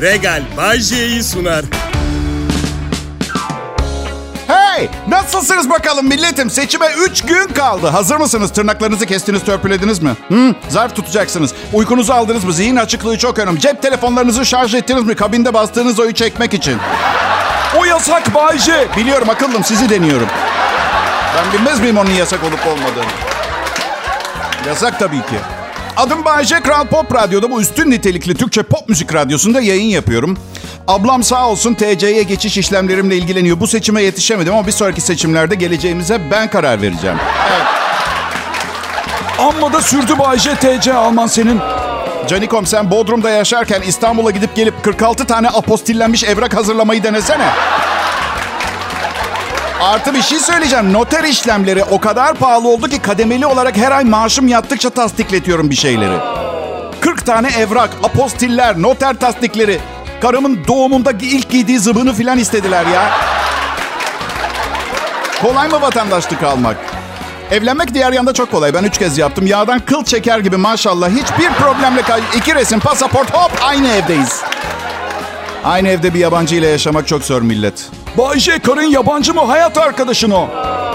Regal Bajje'yi sunar. Hey! Nasılsınız bakalım milletim? Seçime 3 gün kaldı. Hazır mısınız? Tırnaklarınızı kestiniz, törpülediniz mi? Hı? Zarf tutacaksınız. Uykunuzu aldınız mı? Zihin açıklığı çok önemli. Cep telefonlarınızı şarj ettiniz mi? Kabinde bastığınız oyu çekmek için. O yasak Bayce. Biliyorum akıllım sizi deniyorum. Ben bilmez miyim onun yasak olup olmadığını? Yasak tabii ki. Adım Bayce Kral Pop Radyo'da bu üstün nitelikli Türkçe pop müzik radyosunda yayın yapıyorum. Ablam sağ olsun TC'ye geçiş işlemlerimle ilgileniyor. Bu seçime yetişemedim ama bir sonraki seçimlerde geleceğimize ben karar vereceğim. Evet. Amma da sürdü Bayce TC Alman senin. Canikom sen Bodrum'da yaşarken İstanbul'a gidip gelip 46 tane apostillenmiş evrak hazırlamayı denesene. Artı bir şey söyleyeceğim. Noter işlemleri o kadar pahalı oldu ki kademeli olarak her ay maaşım yattıkça tasdikletiyorum bir şeyleri. 40 tane evrak, apostiller, noter tasdikleri. Karımın doğumunda ilk giydiği zıbını filan istediler ya. Kolay mı vatandaşlık almak? Evlenmek diğer yanda çok kolay. Ben üç kez yaptım. Yağdan kıl çeker gibi maşallah. Hiçbir problemle kay... İki resim, pasaport hop aynı evdeyiz. Aynı evde bir yabancı ile yaşamak çok zor millet. Bayce karın yabancı mı hayat arkadaşın o?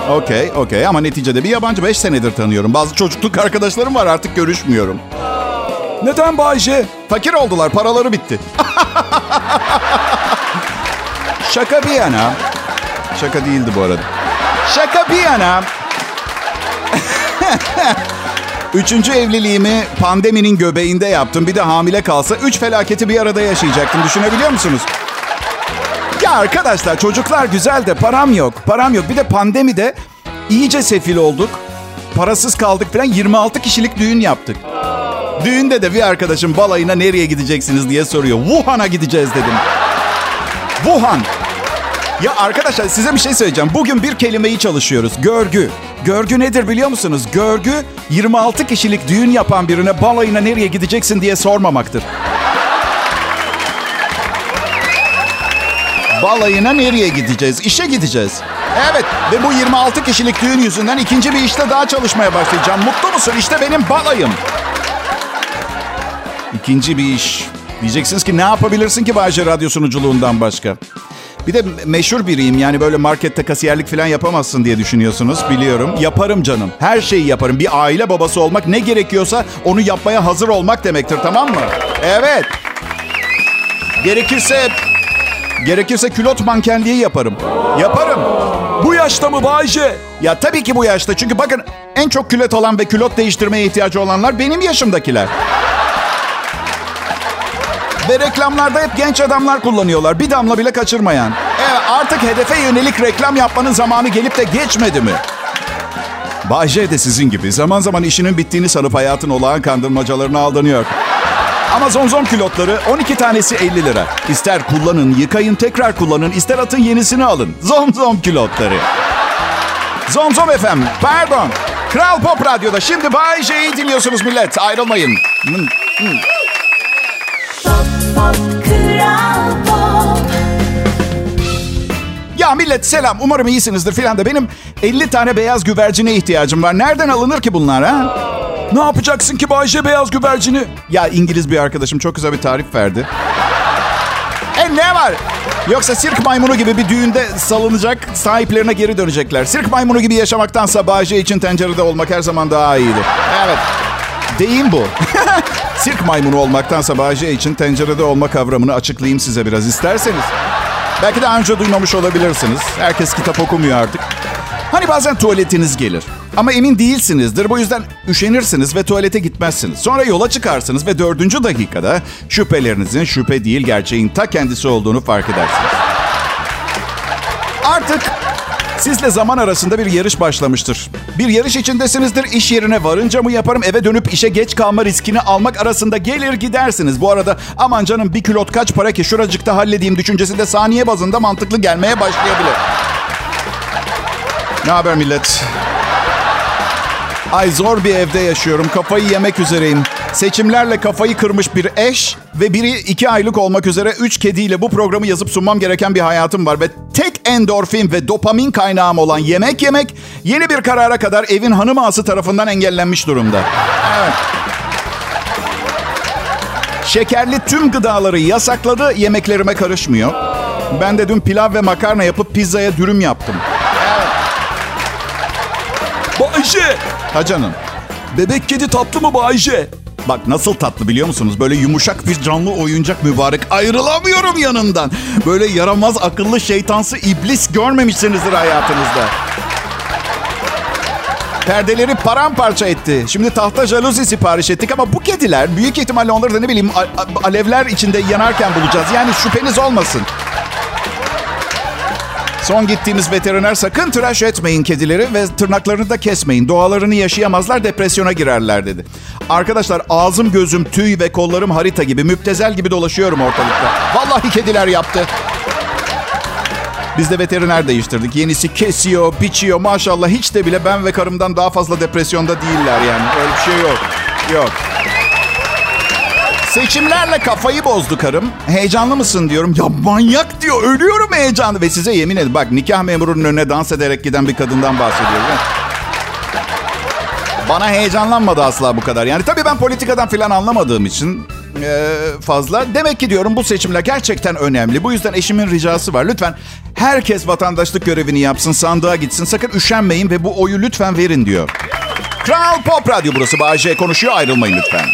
Okey, okey ama neticede bir yabancı beş senedir tanıyorum. Bazı çocukluk arkadaşlarım var artık görüşmüyorum. Neden Bayce? Fakir oldular, paraları bitti. Şaka bir yana. Şaka değildi bu arada. Şaka bir yana. Üçüncü evliliğimi pandeminin göbeğinde yaptım. Bir de hamile kalsa üç felaketi bir arada yaşayacaktım. Düşünebiliyor musunuz? Ya arkadaşlar çocuklar güzel de param yok. Param yok. Bir de pandemide iyice sefil olduk. Parasız kaldık falan 26 kişilik düğün yaptık. Düğünde de bir arkadaşım balayına nereye gideceksiniz diye soruyor. Wuhan'a gideceğiz dedim. Wuhan. Ya arkadaşlar size bir şey söyleyeceğim. Bugün bir kelimeyi çalışıyoruz. Görgü. Görgü nedir biliyor musunuz? Görgü 26 kişilik düğün yapan birine balayına nereye gideceksin diye sormamaktır. Balayına nereye gideceğiz? İşe gideceğiz. Evet ve bu 26 kişilik düğün yüzünden ikinci bir işte daha çalışmaya başlayacağım. Mutlu musun? İşte benim balayım. İkinci bir iş. Diyeceksiniz ki ne yapabilirsin ki Bağcay Radyo sunuculuğundan başka? Bir de meşhur biriyim yani böyle markette kasiyerlik falan yapamazsın diye düşünüyorsunuz biliyorum. Yaparım canım. Her şeyi yaparım. Bir aile babası olmak ne gerekiyorsa onu yapmaya hazır olmak demektir tamam mı? Evet. Gerekirse gerekirse külot mankenliği yaparım. Yaparım. Bu yaşta mı Bayce? Ya tabii ki bu yaşta. Çünkü bakın en çok külot olan ve külot değiştirmeye ihtiyacı olanlar benim yaşımdakiler. Ve reklamlarda hep genç adamlar kullanıyorlar. Bir damla bile kaçırmayan. Evet artık hedefe yönelik reklam yapmanın zamanı gelip de geçmedi mi? Bahçe de sizin gibi zaman zaman işinin bittiğini sanıp hayatın olağan kandırmacalarına aldanıyor. Ama zonzom külotları 12 tanesi 50 lira. İster kullanın, yıkayın, tekrar kullanın, ister atın yenisini alın. Zonzom külotları. Zonzom FM, pardon. Kral Pop Radyo'da şimdi Bay J'yi dinliyorsunuz millet. Ayrılmayın. Hmm, hmm. Ya millet selam. Umarım iyisinizdir filan da benim 50 tane beyaz güvercine ihtiyacım var. Nereden alınır ki bunlar ha? Ne yapacaksın ki Bayce beyaz güvercini? Ya İngiliz bir arkadaşım çok güzel bir tarif verdi. E ne var? Yoksa sirk maymunu gibi bir düğünde salınacak, sahiplerine geri dönecekler. Sirk maymunu gibi yaşamaktansa Bayce için tencerede olmak her zaman daha iyidir. Evet. Deyim bu. sirk maymunu olmaktansa Bayce için tencerede olma kavramını açıklayayım size biraz isterseniz. Belki de önce duymamış olabilirsiniz. Herkes kitap okumuyor artık. Hani bazen tuvaletiniz gelir. Ama emin değilsinizdir. Bu yüzden üşenirsiniz ve tuvalete gitmezsiniz. Sonra yola çıkarsınız ve dördüncü dakikada şüphelerinizin şüphe değil gerçeğin ta kendisi olduğunu fark edersiniz. Artık sizle zaman arasında bir yarış başlamıştır. Bir yarış içindesinizdir. İş yerine varınca mı yaparım eve dönüp işe geç kalma riskini almak arasında gelir gidersiniz. Bu arada aman canım bir külot kaç para ki şuracıkta halledeyim düşüncesi de saniye bazında mantıklı gelmeye başlayabilir. Ne haber millet? Ay zor bir evde yaşıyorum. Kafayı yemek üzereyim. Seçimlerle kafayı kırmış bir eş ve biri iki aylık olmak üzere üç kediyle bu programı yazıp sunmam gereken bir hayatım var. Ve tek endorfin ve dopamin kaynağım olan yemek yemek yeni bir karara kadar evin hanım ağası tarafından engellenmiş durumda. Şekerli tüm gıdaları yasakladı, yemeklerime karışmıyor. Ben de dün pilav ve makarna yapıp pizzaya dürüm yaptım. Bayce. Ha canım. Bebek kedi tatlı mı Bayce? Bak nasıl tatlı biliyor musunuz? Böyle yumuşak bir canlı oyuncak mübarek. Ayrılamıyorum yanından. Böyle yaramaz akıllı şeytansı iblis görmemişsinizdir hayatınızda. Perdeleri paramparça etti. Şimdi tahta jaluzi sipariş ettik ama bu kediler büyük ihtimalle onları da ne bileyim alevler içinde yanarken bulacağız. Yani şüpheniz olmasın. Son gittiğimiz veteriner sakın tıraş etmeyin kedileri ve tırnaklarını da kesmeyin. Doğalarını yaşayamazlar, depresyona girerler dedi. Arkadaşlar ağzım, gözüm, tüy ve kollarım harita gibi, müptezel gibi dolaşıyorum ortalıkta. Vallahi kediler yaptı. Biz de veteriner değiştirdik. Yenisi kesiyor, biçiyor. Maşallah hiç de bile ben ve karımdan daha fazla depresyonda değiller yani. Öyle bir şey yok. Yok. Seçimlerle kafayı bozdu karım. Heyecanlı mısın diyorum. Ya manyak diyor. Ölüyorum heyecanlı. Ve size yemin ederim. Bak nikah memurunun önüne dans ederek giden bir kadından bahsediyorum. Bana heyecanlanmadı asla bu kadar. Yani tabii ben politikadan falan anlamadığım için e, fazla. Demek ki diyorum bu seçimler gerçekten önemli. Bu yüzden eşimin ricası var. Lütfen herkes vatandaşlık görevini yapsın, sandığa gitsin. Sakın üşenmeyin ve bu oyu lütfen verin diyor. Kral Pop Radyo burası. Bağcay konuşuyor. Ayrılmayın lütfen.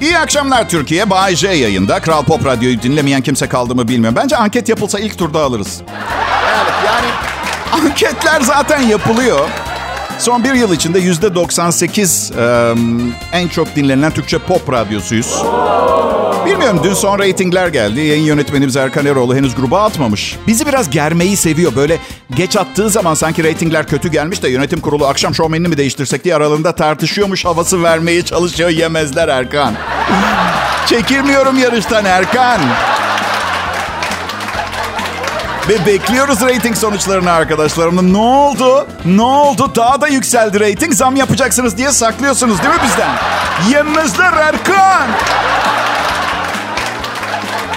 İyi akşamlar Türkiye. Bay J yayında. Kral Pop Radyo'yu dinlemeyen kimse kaldı mı bilmiyorum. Bence anket yapılsa ilk turda alırız. Evet yani anketler zaten yapılıyor. Son bir yıl içinde yüzde 98 em, en çok dinlenen Türkçe pop radyosuyuz. Bilmiyorum dün son reytingler geldi. Yayın yönetmenimiz Erkan Eroğlu henüz gruba atmamış. Bizi biraz germeyi seviyor. Böyle geç attığı zaman sanki reytingler kötü gelmiş de yönetim kurulu akşam şovmenini mi değiştirsek diye aralarında tartışıyormuş havası vermeye çalışıyor yemezler Erkan. Çekilmiyorum yarıştan Erkan. Ve bekliyoruz reyting sonuçlarını arkadaşlarım. Ne oldu? Ne oldu? Daha da yükseldi reyting. Zam yapacaksınız diye saklıyorsunuz değil mi bizden? Yemezler Erkan.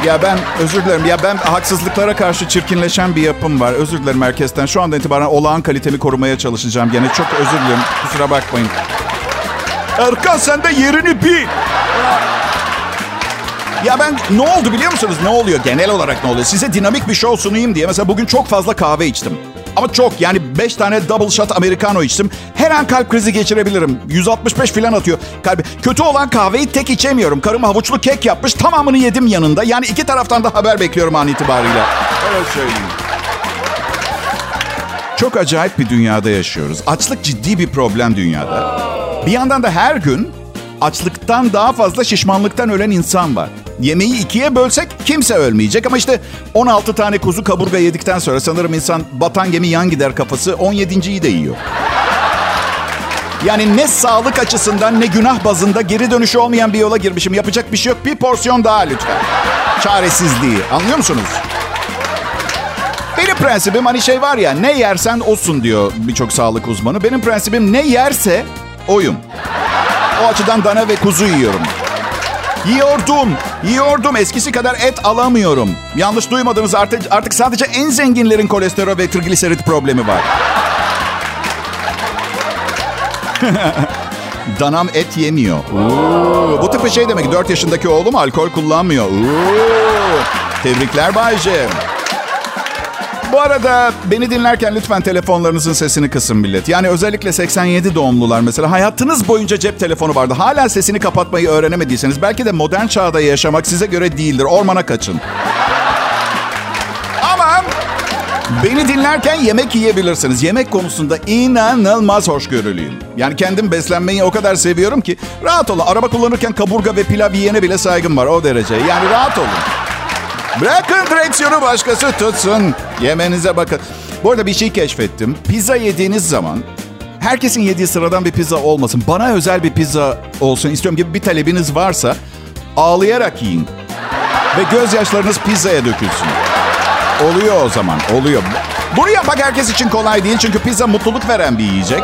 Ya ben özür dilerim. Ya ben haksızlıklara karşı çirkinleşen bir yapım var. Özür dilerim herkesten. Şu andan itibaren olağan kalitemi korumaya çalışacağım. Gene çok özür dilerim. Kusura bakmayın. Erkan sen de yerini bil. Ya ben ne oldu biliyor musunuz? Ne oluyor? Genel olarak ne oluyor? Size dinamik bir show sunayım diye mesela bugün çok fazla kahve içtim. Ama çok yani 5 tane double shot americano içtim. Her an kalp krizi geçirebilirim. 165 falan atıyor kalbi. Kötü olan kahveyi tek içemiyorum. Karım havuçlu kek yapmış. Tamamını yedim yanında. Yani iki taraftan da haber bekliyorum an itibariyle. Öyle söyleyeyim. Çok acayip bir dünyada yaşıyoruz. Açlık ciddi bir problem dünyada. Bir yandan da her gün açlıktan daha fazla şişmanlıktan ölen insan var. Yemeği ikiye bölsek kimse ölmeyecek ama işte 16 tane kuzu kaburga yedikten sonra sanırım insan batan gemi yan gider kafası 17.yi de yiyor. Yani ne sağlık açısından ne günah bazında geri dönüşü olmayan bir yola girmişim. Yapacak bir şey yok. Bir porsiyon daha lütfen. Çaresizliği. Anlıyor musunuz? Benim prensibim hani şey var ya ne yersen osun diyor birçok sağlık uzmanı. Benim prensibim ne yerse oyum. O açıdan dana ve kuzu yiyorum. Yiyordum, yiyordum. Eskisi kadar et alamıyorum. Yanlış duymadınız artık, artık sadece en zenginlerin kolesterol ve trigliserit problemi var. Danam et yemiyor. Oo, bu tip şey demek. 4 yaşındaki oğlum alkol kullanmıyor. Oo, tebrikler Bayce. Bu arada beni dinlerken lütfen telefonlarınızın sesini kısın millet. Yani özellikle 87 doğumlular mesela hayatınız boyunca cep telefonu vardı. Hala sesini kapatmayı öğrenemediyseniz belki de modern çağda yaşamak size göre değildir. Ormana kaçın. Ama beni dinlerken yemek yiyebilirsiniz. Yemek konusunda inanılmaz hoşgörülüyüm. Yani kendim beslenmeyi o kadar seviyorum ki rahat olun. Araba kullanırken kaburga ve pilav yiyene bile saygım var o derece. Yani rahat olun. Bırakın direksiyonu başkası tutsun. Yemenize bakın. Bu arada bir şey keşfettim. Pizza yediğiniz zaman herkesin yediği sıradan bir pizza olmasın. Bana özel bir pizza olsun istiyorum gibi bir talebiniz varsa ağlayarak yiyin. Ve gözyaşlarınız pizzaya dökülsün. Oluyor o zaman, oluyor. Bunu yapmak herkes için kolay değil çünkü pizza mutluluk veren bir yiyecek.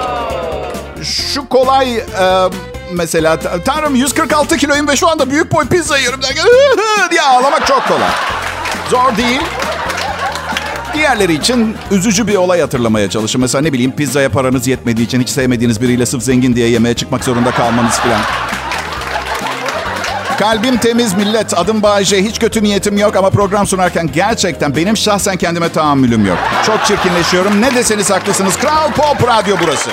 Şu kolay e, mesela tanrım 146 kiloyum ve şu anda büyük boy pizza yiyorum diye ağlamak çok kolay. Zor değil. Diğerleri için üzücü bir olay hatırlamaya çalışın. Mesela ne bileyim pizzaya paranız yetmediği için hiç sevmediğiniz biriyle sırf zengin diye yemeğe çıkmak zorunda kalmanız filan. Kalbim temiz millet. Adım Bayece. Hiç kötü niyetim yok ama program sunarken gerçekten benim şahsen kendime tahammülüm yok. Çok çirkinleşiyorum. Ne deseniz haklısınız. Kral Pop Radyo burası.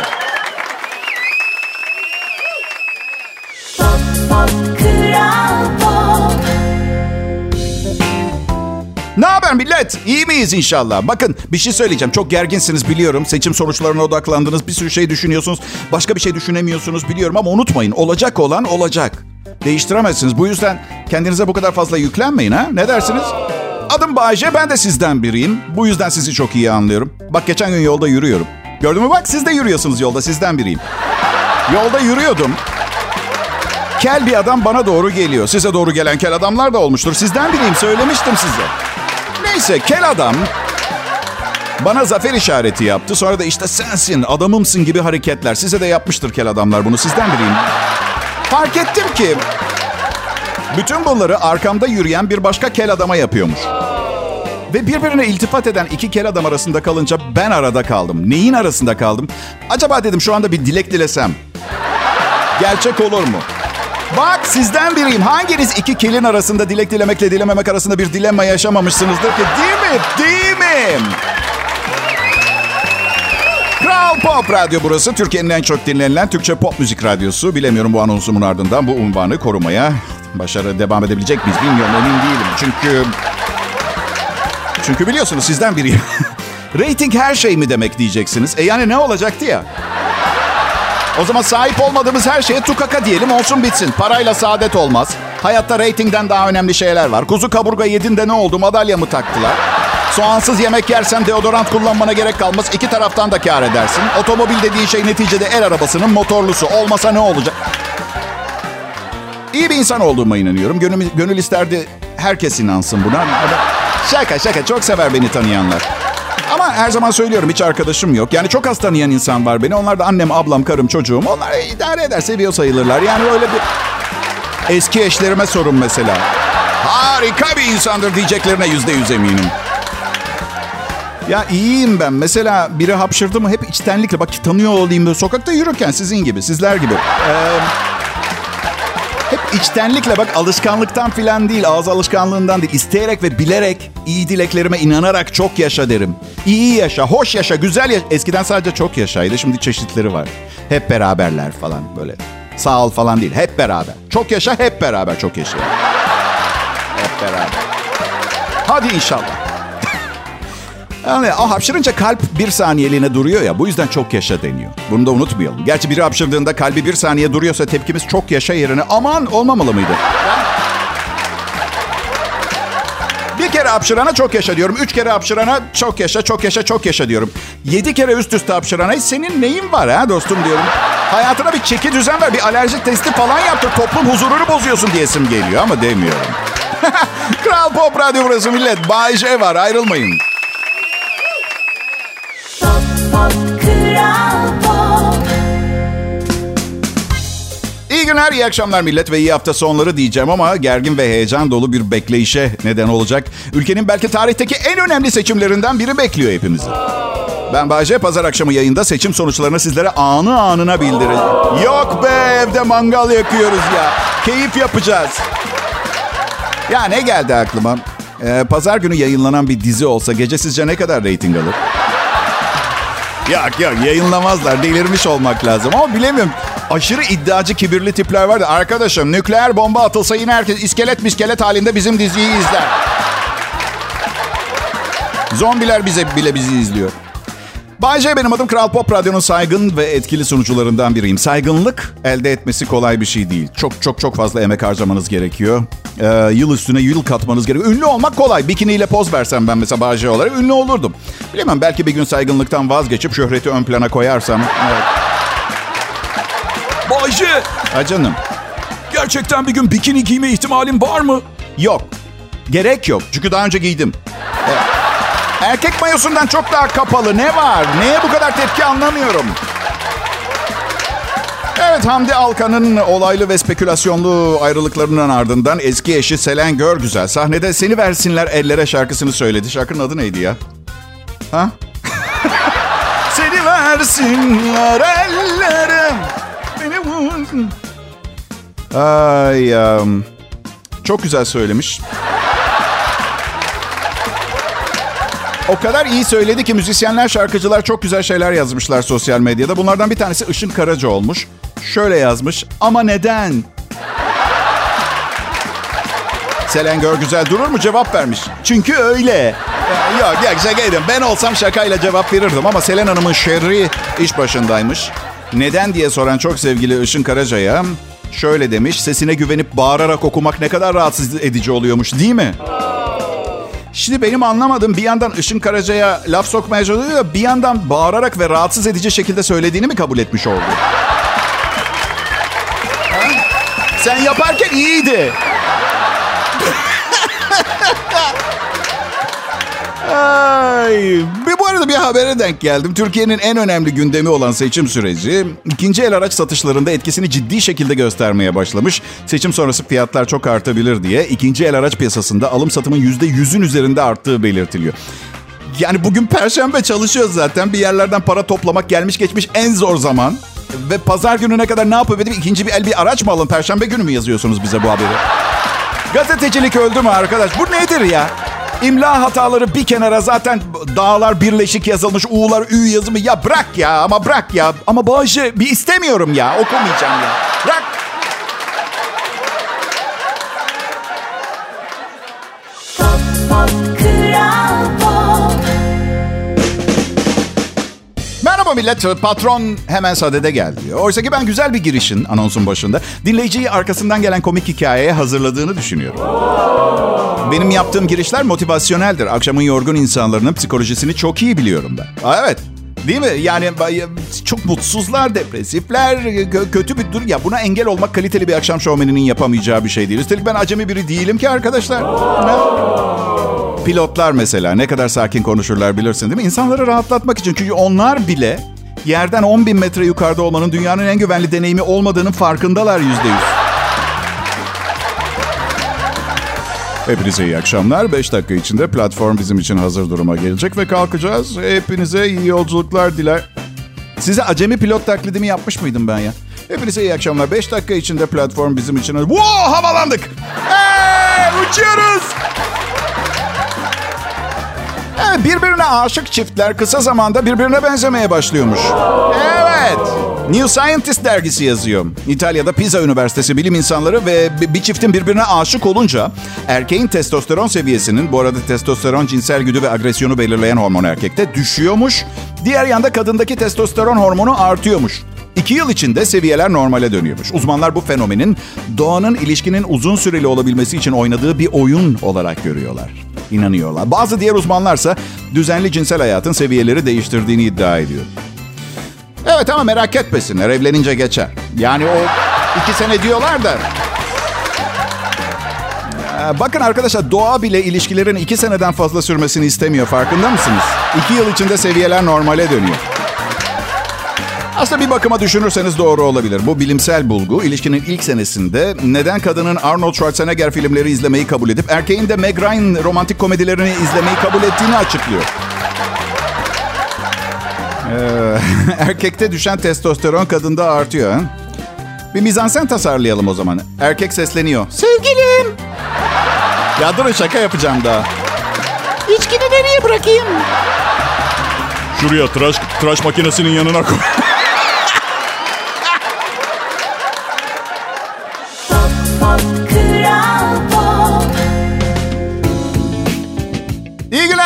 Ne haber millet? İyi miyiz inşallah? Bakın bir şey söyleyeceğim. Çok gerginsiniz biliyorum. Seçim sonuçlarına odaklandınız. Bir sürü şey düşünüyorsunuz. Başka bir şey düşünemiyorsunuz biliyorum ama unutmayın. Olacak olan olacak. Değiştiremezsiniz. Bu yüzden kendinize bu kadar fazla yüklenmeyin ha. Ne dersiniz? Adım Bayece. Ben de sizden biriyim. Bu yüzden sizi çok iyi anlıyorum. Bak geçen gün yolda yürüyorum. Gördün mü bak siz de yürüyorsunuz yolda. Sizden biriyim. Yolda yürüyordum. Kel bir adam bana doğru geliyor. Size doğru gelen kel adamlar da olmuştur. Sizden biriyim söylemiştim size. Neyse kel adam bana zafer işareti yaptı. Sonra da işte sensin, adamımsın gibi hareketler. Size de yapmıştır kel adamlar bunu. Sizden biriyim. Fark ettim ki bütün bunları arkamda yürüyen bir başka kel adama yapıyormuş. Ve birbirine iltifat eden iki kel adam arasında kalınca ben arada kaldım. Neyin arasında kaldım? Acaba dedim şu anda bir dilek dilesem. Gerçek olur mu? Bak sizden biriyim. Hanginiz iki kelin arasında dilek dilemekle dilememek arasında bir dilemma yaşamamışsınızdır ki? Değil mi? Değil mi? Kral Pop Radyo burası. Türkiye'nin en çok dinlenilen Türkçe pop müzik radyosu. Bilemiyorum bu anonsumun ardından bu unvanı korumaya başarı devam edebilecek miyiz bilmiyorum emin değilim. Çünkü çünkü biliyorsunuz sizden biriyim. Rating her şey mi demek diyeceksiniz. E yani ne olacaktı ya? O zaman sahip olmadığımız her şeye tukaka diyelim olsun bitsin. Parayla saadet olmaz. Hayatta reytingden daha önemli şeyler var. Kuzu kaburga yedin de ne oldu madalya mı taktılar? Soğansız yemek yersen deodorant kullanmana gerek kalmaz. İki taraftan da kar edersin. Otomobil dediğin şey neticede el arabasının motorlusu. Olmasa ne olacak? İyi bir insan olduğuma inanıyorum. Gönül, gönül isterdi herkes inansın buna. Şaka şaka çok sever beni tanıyanlar. Ama her zaman söylüyorum hiç arkadaşım yok. Yani çok az tanıyan insan var beni. Onlar da annem, ablam, karım, çocuğum. Onlar idare eder, seviyor sayılırlar. Yani öyle bir... Eski eşlerime sorun mesela. Harika bir insandır diyeceklerine yüzde yüz eminim. Ya iyiyim ben. Mesela biri hapşırdı mı hep içtenlikle. Bak tanıyor olayım böyle sokakta yürürken sizin gibi, sizler gibi. Ee, içtenlikle bak alışkanlıktan filan değil, ağız alışkanlığından değil. isteyerek ve bilerek iyi dileklerime inanarak çok yaşa derim. İyi yaşa, hoş yaşa, güzel yaşa. Eskiden sadece çok yaşaydı, şimdi çeşitleri var. Hep beraberler falan böyle. Sağ ol falan değil, hep beraber. Çok yaşa, hep beraber çok yaşa. Hep beraber. Hadi inşallah. Yani o hapşırınca kalp bir saniyeliğine duruyor ya. Bu yüzden çok yaşa deniyor. Bunu da unutmayalım. Gerçi biri hapşırdığında kalbi bir saniye duruyorsa tepkimiz çok yaşa yerine aman olmamalı mıydı? Bir kere hapşırana çok yaşa diyorum. Üç kere hapşırana çok yaşa, çok yaşa, çok yaşa diyorum. Yedi kere üst üste hapşırana senin neyin var ha dostum diyorum. Hayatına bir çeki düzen ver, bir alerji testi falan yaptır. Toplum huzurunu bozuyorsun diyesim geliyor ama demiyorum. Kral Pop Radyo burası millet. Bay J var ayrılmayın. İyi günler, iyi akşamlar millet ve iyi hafta sonları diyeceğim ama gergin ve heyecan dolu bir bekleyişe neden olacak. Ülkenin belki tarihteki en önemli seçimlerinden biri bekliyor hepimizi. Ben Bayce pazar akşamı yayında seçim sonuçlarını sizlere anı anına bildireceğim. Yok be evde mangal yakıyoruz ya. Keyif yapacağız. Ya ne geldi aklıma? Ee, pazar günü yayınlanan bir dizi olsa gece sizce ne kadar reyting alır? Yok yok yayınlamazlar. Delirmiş olmak lazım. Ama bilemiyorum. Aşırı iddiacı kibirli tipler var da. Arkadaşım nükleer bomba atılsa yine herkes iskelet miskelet halinde bizim diziyi izler. Zombiler bize bile bizi izliyor. Bay J benim adım Kral Pop Radyo'nun saygın ve etkili sunucularından biriyim. Saygınlık elde etmesi kolay bir şey değil. Çok çok çok fazla emek harcamanız gerekiyor. Ee, yıl üstüne yıl katmanız gerekiyor. Ünlü olmak kolay. Bikiniyle poz versem ben mesela Bay J olarak ünlü olurdum. Bilemem belki bir gün saygınlıktan vazgeçip şöhreti ön plana koyarsam. Evet. Bayce, Ha canım. gerçekten bir gün bikini giyme ihtimalin var mı? Yok. Gerek yok. Çünkü daha önce giydim. Erkek mayosundan çok daha kapalı. Ne var? Neye bu kadar tepki anlamıyorum. Evet Hamdi Alkan'ın olaylı ve spekülasyonlu ayrılıklarının ardından eski eşi Selen Görgüzel sahnede Seni Versinler Ellere şarkısını söyledi. Şarkının adı neydi ya? Ha? Seni versinler ellerim. Beni vursun. Ay, um, çok güzel söylemiş. O kadar iyi söyledi ki müzisyenler, şarkıcılar çok güzel şeyler yazmışlar sosyal medyada. Bunlardan bir tanesi Işın Karaca olmuş. Şöyle yazmış. Ama neden? Selen güzel durur mu? Cevap vermiş. Çünkü öyle. Yok yok şakaydım. Ben olsam şakayla cevap verirdim ama Selen Hanım'ın şerri iş başındaymış. Neden diye soran çok sevgili Işın Karaca'ya şöyle demiş. Sesine güvenip bağırarak okumak ne kadar rahatsız edici oluyormuş değil mi? Şimdi benim anlamadığım bir yandan Işın Karaca'ya laf sokmaya çalışıyor bir yandan bağırarak ve rahatsız edici şekilde söylediğini mi kabul etmiş oldu? Sen yaparken iyiydi. Ay, bir bu arada bir habere denk geldim. Türkiye'nin en önemli gündemi olan seçim süreci ikinci el araç satışlarında etkisini ciddi şekilde göstermeye başlamış. Seçim sonrası fiyatlar çok artabilir diye ikinci el araç piyasasında alım satımın yüzde yüzün üzerinde arttığı belirtiliyor. Yani bugün perşembe çalışıyoruz zaten. Bir yerlerden para toplamak gelmiş geçmiş en zor zaman. Ve pazar gününe kadar ne yapıp edip ikinci bir el bir araç mı alın? Perşembe günü mü yazıyorsunuz bize bu haberi? Gazetecilik öldü mü arkadaş? Bu nedir ya? İmla hataları bir kenara zaten dağlar birleşik yazılmış. U'lar Ü yazımı. Ya bırak ya ama bırak ya. Ama Bağış'ı bir istemiyorum ya. Okumayacağım ya. Bırak. Merhaba millet. Patron hemen sadede geldi. Oysa ki ben güzel bir girişin anonsun başında dinleyiciyi arkasından gelen komik hikayeye hazırladığını düşünüyorum. Benim yaptığım girişler motivasyoneldir. Akşamın yorgun insanların psikolojisini çok iyi biliyorum ben. Evet. Değil mi? Yani çok mutsuzlar, depresifler, kö- kötü bir dur. Ya buna engel olmak kaliteli bir akşam şovmeninin yapamayacağı bir şey değil. Üstelik ben acemi biri değilim ki arkadaşlar. Ne? Pilotlar mesela ne kadar sakin konuşurlar bilirsin değil mi? İnsanları rahatlatmak için. Çünkü onlar bile yerden 10 bin metre yukarıda olmanın dünyanın en güvenli deneyimi olmadığının farkındalar yüzde yüz. Hepinize iyi akşamlar. 5 dakika içinde platform bizim için hazır duruma gelecek ve kalkacağız. Hepinize iyi yolculuklar diler. Size acemi pilot taklidimi yapmış mıydım ben ya? Hepinize iyi akşamlar. 5 dakika içinde platform bizim için... Wow, havalandık. Hey, uçuyoruz. Evet, birbirine aşık çiftler kısa zamanda birbirine benzemeye başlıyormuş. Evet. New Scientist dergisi yazıyor. İtalya'da Pisa Üniversitesi bilim insanları ve bir çiftin birbirine aşık olunca erkeğin testosteron seviyesinin, bu arada testosteron cinsel güdü ve agresyonu belirleyen hormon erkekte düşüyormuş. Diğer yanda kadındaki testosteron hormonu artıyormuş. İki yıl içinde seviyeler normale dönüyormuş. Uzmanlar bu fenomenin doğanın ilişkinin uzun süreli olabilmesi için oynadığı bir oyun olarak görüyorlar. İnanıyorlar. Bazı diğer uzmanlarsa düzenli cinsel hayatın seviyeleri değiştirdiğini iddia ediyor. Evet ama merak etmesinler evlenince geçer. Yani o iki sene diyorlar da. Bakın arkadaşlar doğa bile ilişkilerin iki seneden fazla sürmesini istemiyor farkında mısınız? İki yıl içinde seviyeler normale dönüyor. Aslında bir bakıma düşünürseniz doğru olabilir. Bu bilimsel bulgu ilişkinin ilk senesinde neden kadının Arnold Schwarzenegger filmleri izlemeyi kabul edip erkeğin de Meg Ryan romantik komedilerini izlemeyi kabul ettiğini açıklıyor. Ee, erkekte düşen testosteron kadında artıyor. Bir mizansen tasarlayalım o zaman. Erkek sesleniyor. Sevgilim. Ya durun şaka yapacağım daha. İçkini nereye bırakayım? Şuraya tıraş, tıraş makinesinin yanına koy.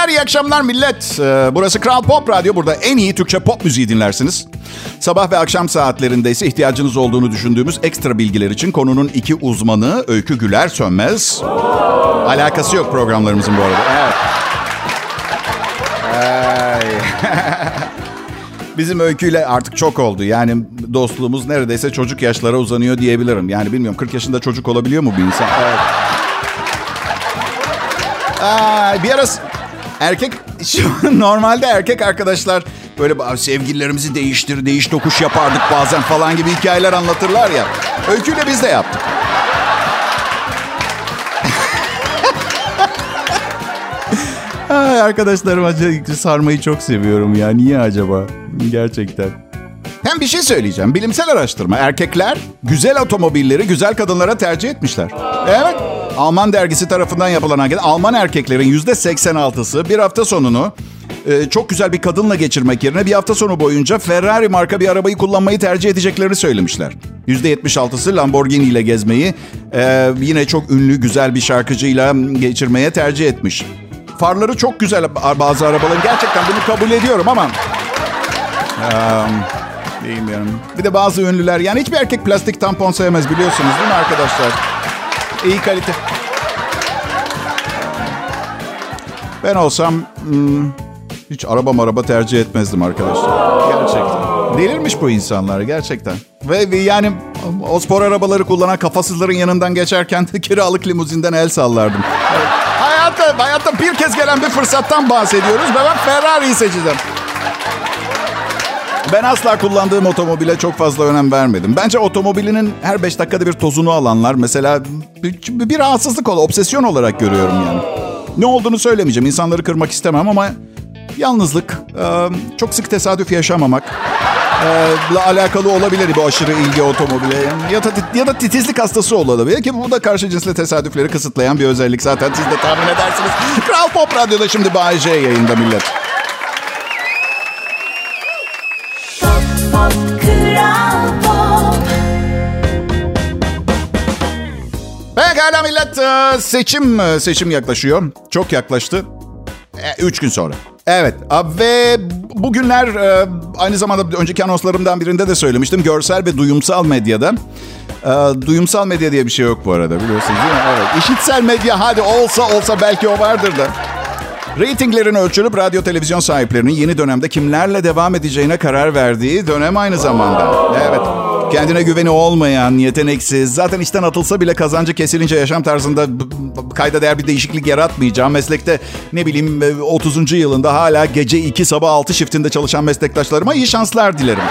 Günler, iyi akşamlar millet. Ee, burası Kral Pop Radyo. Burada en iyi Türkçe pop müziği dinlersiniz. Sabah ve akşam saatlerinde ise ihtiyacınız olduğunu düşündüğümüz ekstra bilgiler için konunun iki uzmanı Öykü Güler Sönmez. Alakası yok programlarımızın bu arada. Evet. Bizim öyküyle artık çok oldu. Yani dostluğumuz neredeyse çocuk yaşlara uzanıyor diyebilirim. Yani bilmiyorum 40 yaşında çocuk olabiliyor mu bir insan? Evet. Aa, bir ara erkek şu normalde erkek arkadaşlar böyle "Abi sevgililerimizi değiştir, değiş tokuş yapardık bazen falan gibi hikayeler anlatırlar ya. Öyküyle biz de yaptık. Ay, arkadaşlarım acı sarmayı çok seviyorum ya. Niye acaba? Gerçekten. Hem bir şey söyleyeceğim. Bilimsel araştırma. Erkekler güzel otomobilleri güzel kadınlara tercih etmişler. Evet. Alman dergisi tarafından yapılan anket. Alman erkeklerin yüzde 86'sı bir hafta sonunu e, çok güzel bir kadınla geçirmek yerine bir hafta sonu boyunca Ferrari marka bir arabayı kullanmayı tercih edeceklerini söylemişler. Yüzde 76'sı Lamborghini ile gezmeyi e, yine çok ünlü güzel bir şarkıcıyla geçirmeye tercih etmiş. Farları çok güzel bazı arabaların. Gerçekten bunu kabul ediyorum ama... Um, bilmiyorum. Bir de bazı ünlüler yani hiçbir erkek plastik tampon sevmez biliyorsunuz değil mi arkadaşlar? İyi kalite. Ben olsam hmm, hiç araba araba tercih etmezdim arkadaşlar. Gerçekten. Delirmiş bu insanlar gerçekten. Ve, ve yani o spor arabaları kullanan kafasızların yanından geçerken kiralık limuzinden el sallardım. Hayatta, hayatta bir kez gelen bir fırsattan bahsediyoruz ve ben Ferrari'yi seçeceğim. Ben asla kullandığım otomobile çok fazla önem vermedim. Bence otomobilinin her 5 dakikada bir tozunu alanlar mesela bir, bir rahatsızlık ol, obsesyon olarak görüyorum yani. Ne olduğunu söylemeyeceğim. İnsanları kırmak istemem ama yalnızlık, çok sık tesadüf yaşamamak ile alakalı olabilir bu aşırı ilgi otomobile. Ya da, ya da titizlik hastası olabilir ki bu da karşı cinsle tesadüfleri kısıtlayan bir özellik. Zaten siz de tahmin edersiniz. Kral Pop Radyo'da şimdi Bay J yayında millet. Pekala millet seçim seçim yaklaşıyor. Çok yaklaştı. E, üç gün sonra. Evet ve bugünler aynı zamanda önceki anonslarımdan birinde de söylemiştim. Görsel ve duyumsal medyada. Duyumsal medya diye bir şey yok bu arada biliyorsunuz değil mi? Evet. İşitsel medya hadi olsa olsa belki o vardır da. Ratinglerin ölçülüp radyo televizyon sahiplerinin yeni dönemde kimlerle devam edeceğine karar verdiği dönem aynı zamanda. Evet. Kendine güveni olmayan, yeteneksiz, zaten işten atılsa bile kazancı kesilince yaşam tarzında kayda değer bir değişiklik yaratmayacağım. Meslekte ne bileyim 30. yılında hala gece 2 sabah 6 shiftinde çalışan meslektaşlarıma iyi şanslar dilerim.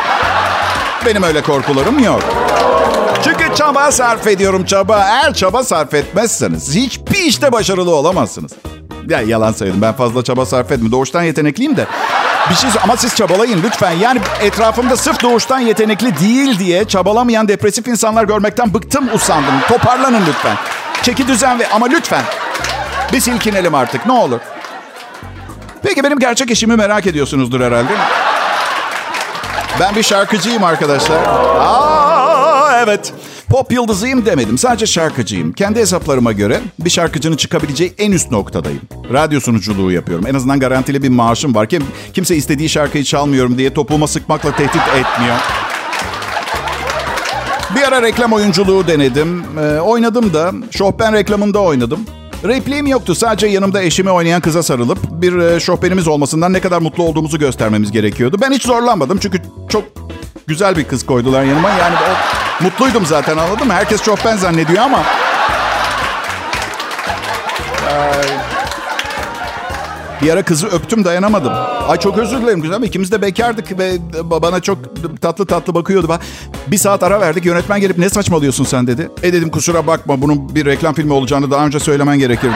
Benim öyle korkularım yok. Çünkü çaba sarf ediyorum çaba. Eğer çaba sarf etmezseniz hiçbir işte başarılı olamazsınız. Ya yalan söyledim ben fazla çaba sarf etmiyorum. Doğuştan yetenekliyim de. Bir şey ama siz çabalayın lütfen. Yani etrafımda sırf doğuştan yetenekli değil diye çabalamayan depresif insanlar görmekten bıktım usandım. Toparlanın lütfen. Çeki düzen ve ama lütfen. Bir silkinelim artık ne olur. Peki benim gerçek işimi merak ediyorsunuzdur herhalde. Ben bir şarkıcıyım arkadaşlar. Aa evet. Pop yıldızıyım demedim. Sadece şarkıcıyım. Kendi hesaplarıma göre bir şarkıcının çıkabileceği en üst noktadayım. Radyo sunuculuğu yapıyorum. En azından garantili bir maaşım var. Kim, kimse istediği şarkıyı çalmıyorum diye topuğuma sıkmakla tehdit etmiyor. Bir ara reklam oyunculuğu denedim. Ee, oynadım da. Şofben reklamında oynadım. Repliğim yoktu. Sadece yanımda eşimi oynayan kıza sarılıp bir e, şofbenimiz olmasından ne kadar mutlu olduğumuzu göstermemiz gerekiyordu. Ben hiç zorlanmadım çünkü çok güzel bir kız koydular yanıma. Yani o, mutluydum zaten anladın mı? Herkes şofben zannediyor ama... Bir ara kızı öptüm dayanamadım. Ay çok özür dilerim güzel ikimiz de bekardık ve bana çok tatlı tatlı bakıyordu. Bir saat ara verdik yönetmen gelip ne saçmalıyorsun sen dedi. E dedim kusura bakma bunun bir reklam filmi olacağını daha önce söylemen gerekirdi.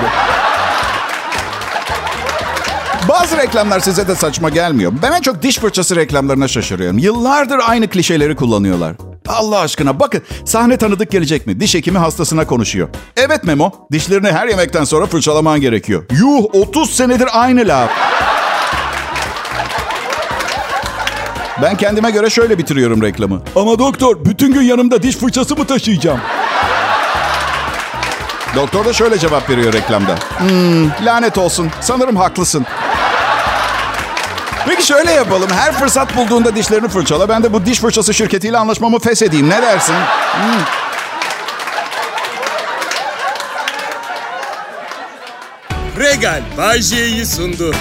Bazı reklamlar size de saçma gelmiyor. Ben en çok diş fırçası reklamlarına şaşırıyorum. Yıllardır aynı klişeleri kullanıyorlar. Allah aşkına bakın sahne tanıdık gelecek mi? Diş hekimi hastasına konuşuyor. Evet Memo dişlerini her yemekten sonra fırçalaman gerekiyor. Yuh 30 senedir aynı laf. Ben kendime göre şöyle bitiriyorum reklamı. Ama doktor bütün gün yanımda diş fırçası mı taşıyacağım? Doktor da şöyle cevap veriyor reklamda. Hmm, lanet olsun sanırım haklısın. Peki şöyle yapalım. Her fırsat bulduğunda dişlerini fırçala. Ben de bu diş fırçası şirketiyle anlaşmamı feshedeyim. Ne dersin? Hmm. Regal Bay J'yi sundu.